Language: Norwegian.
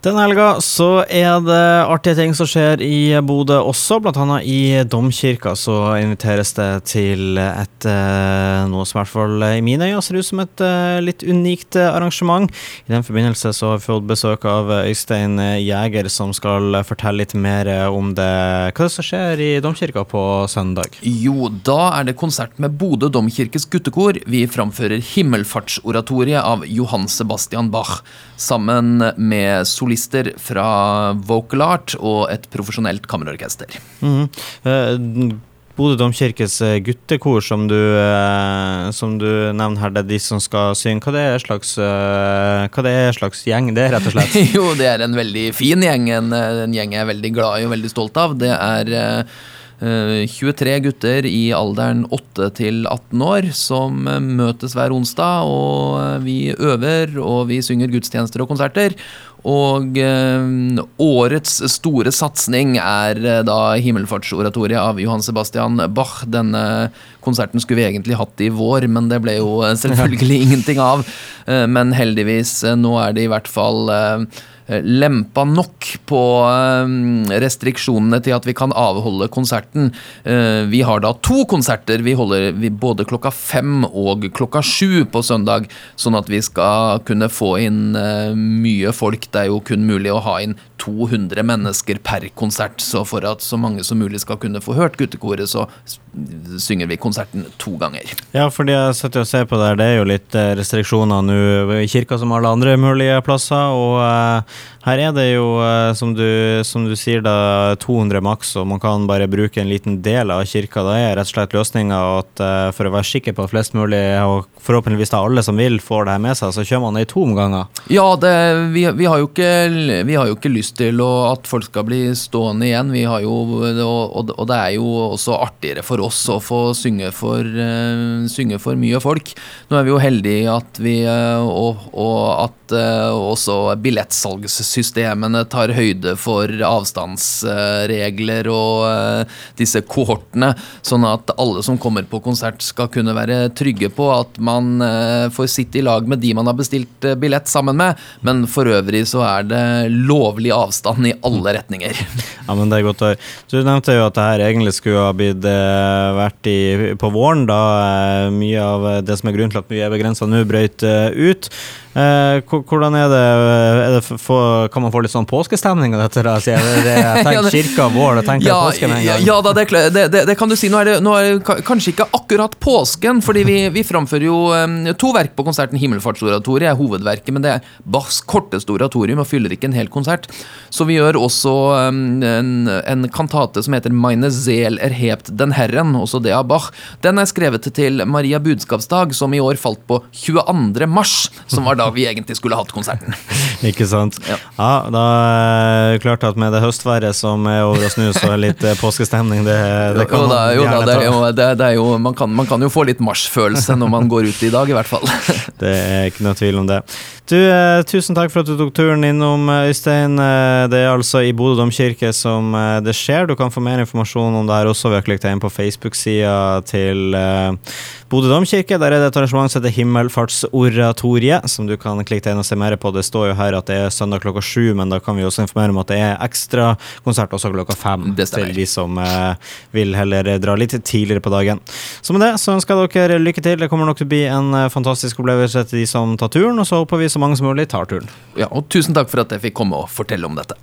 Denne helga så er det artige ting som skjer i Bodø også, blant annet i domkirka så inviteres det til et eh, noe som i hvert fall i mine øyne ser ut som et eh, litt unikt arrangement. I den forbindelse så har vi fått besøk av Øystein Jæger, som skal fortelle litt mer om det. Hva er det som skjer i domkirka på søndag? Jo, da er det konsert med Bodø domkirkes guttekor. Vi framfører Himmelfartsoratoriet av Johan Sebastian Bach sammen med Sol solister fra Vocal Art og et profesjonelt kammerorkester. Mm. Uh, Bodø domkirkes eh, guttekor, som du, uh, som du nevner her, det er de som skal synge. Hva det er slags, uh, hva det er slags gjeng det er, rett og slett? jo, det er en veldig fin gjeng. En, en, gjeng jeg er veldig glad i og veldig stolt av. Det er 23 gutter i alderen 8 til 18 år som møtes hver onsdag, og vi øver og vi synger gudstjenester og konserter. Og eh, årets store satsing er eh, da Himmelfartsoratoriet av Johan Sebastian Bach. Denne konserten skulle vi egentlig hatt i vår, men det ble jo eh, selvfølgelig ingenting av. Eh, men heldigvis, eh, nå er det i hvert fall eh, Eh, lempa nok på eh, restriksjonene til at vi kan avholde konserten. Eh, vi har da to konserter. Vi holder både klokka fem og klokka sju på søndag, sånn at vi skal kunne få inn mye folk. Det er jo kun mulig å ha inn 200 mennesker per konsert, så for at så mange som mulig skal kunne få hørt guttekoret, så synger vi konserten to ganger. Ja, for det jeg sitter og ser på der, det er jo litt restriksjoner nå i kirka som alle andre mulige plasser, og her er det jo, eh, som du, som du, sier, da 200 maks, og man kan bare bruke en liten del av kirka. Da er rett og slett løsninga at eh, for å være sikker på at flest mulig, og forhåpentligvis da alle som vil, får det her med seg, så kjører man det i to omganger. Ja, det, vi, vi, har ikke, vi, har jo ikke, lyst til å, at folk skal bli stående igjen. Jo, og, det er jo også artigere for oss å få synge for, uh, synge for mye folk. Nå er vi jo heldige at vi, uh, og, og at uh, også billettsalgssystemene tar høyde for avstandsregler og eh, disse kohortene, sånn at alle som kommer på konsert skal kunne være trygge på at man eh, får sitte i lag med de man har bestilt eh, billett sammen med, men for øvrig så er det lovlig avstand i alle retninger. Ja, men det er godt å høre. Du nevnte jo at det her egentlig skulle ha blitt vært i, på våren, da mye av det som er grunnen til at mye er begrensa nå, brøyt ut. Eh, hvordan er det, er det for, Kan man få litt sånn påskestemning av dette? Da? Jeg, jeg tenker kirka vår, da tenker ja, jeg påske med en gang. Ja da, det, det, det, kan du si. Nå er det, nå er det kanskje ikke akkurat påsken, fordi vi, vi framfører jo um, to verk på konserten. Himmelfartsoratoriet er hovedverket, men det er Bachs korteste oratorium og fyller ikke en hel konsert. Så vi gjør også um, en, en, kantate som heter Meine Seel erhebt den Herren, også det av Bach. Den er skrevet til Maria budskapsdag, som i år falt på 22. mars, som var da vi egentlig skulle hatt konserten. Ikke sant. Ja. ja, da er det klart at med det høstværet som er over oss nå, så er litt eh, påskestemning, det, det kan jo, da, jo, det er jo, det, det er jo man, kan, man kan jo få litt marsjfølelse når man går ut i dag, i hvert fall. det er ikke noe tvil om det. Du, eh, tusen takk for at du tok turen innom, eh, Øystein. Eh, det er altså i Bodø domkirke som eh, det skjer. Du kan få mer informasjon om det her også ved å klikke deg inn på Facebook-sida til eh, Bodø domkirke. Der er det et arrangement som heter Himmelfartsoratoriet, som du kan klikke deg inn og se mer på. Det står jo her at det er søndag klokka sju, men da kan vi også informere om at det er ekstra konsert også klokka fem til de som eh, vil heller dra litt tidligere på dagen. Så med det så ønsker jeg dere lykke til. Det kommer nok til å bli en fantastisk opplevelse til de som tar turen, og så håper vi så mange som mulig tar turen. Ja, og tusen takk for at jeg fikk komme og fortelle om dette.